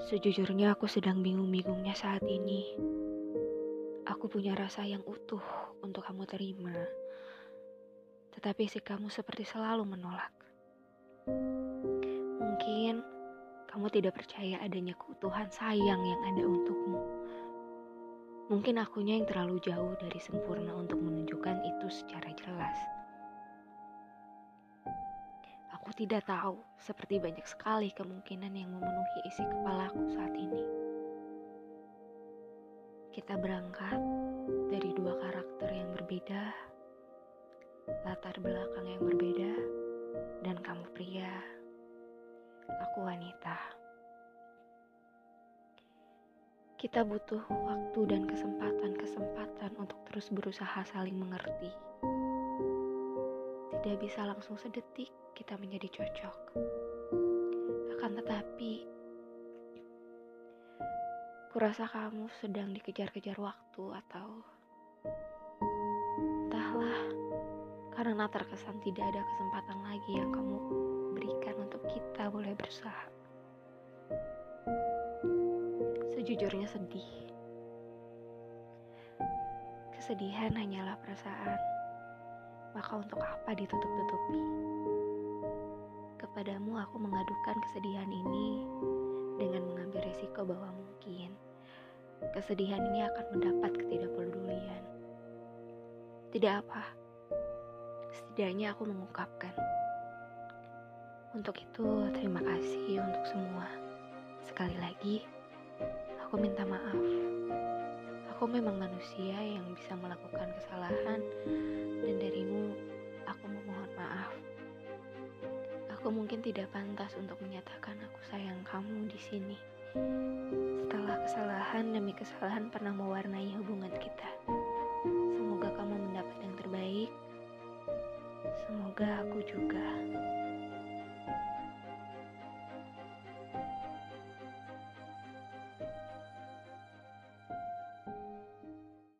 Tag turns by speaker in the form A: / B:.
A: Sejujurnya aku sedang bingung-bingungnya saat ini. Aku punya rasa yang utuh untuk kamu terima. Tetapi si kamu seperti selalu menolak. Mungkin kamu tidak percaya adanya keutuhan sayang yang ada untukmu. Mungkin akunya yang terlalu jauh dari sempurna untuk menunjukkan itu secara jelas. Tidak tahu, seperti banyak sekali kemungkinan yang memenuhi isi kepalaku saat ini. Kita berangkat dari dua karakter yang berbeda, latar belakang yang berbeda, dan kamu pria, aku wanita. Kita butuh waktu dan kesempatan-kesempatan untuk terus berusaha saling mengerti. Tidak bisa langsung sedetik kita menjadi cocok. Akan tetapi, kurasa kamu sedang dikejar-kejar waktu atau entahlah, karena terkesan tidak ada kesempatan lagi yang kamu berikan untuk kita boleh berusaha. Sejujurnya sedih. Kesedihan hanyalah perasaan. Maka untuk apa ditutup-tutupi? Kepadamu aku mengadukan kesedihan ini dengan mengambil risiko bahwa mungkin kesedihan ini akan mendapat ketidakpedulian. Tidak apa. Setidaknya aku mengungkapkan. Untuk itu, terima kasih untuk semua. Sekali lagi, Aku minta maaf. Aku memang manusia yang bisa melakukan kesalahan mungkin tidak pantas untuk menyatakan aku sayang kamu di sini. Setelah kesalahan demi kesalahan pernah mewarnai hubungan kita. Semoga kamu mendapat yang terbaik. Semoga aku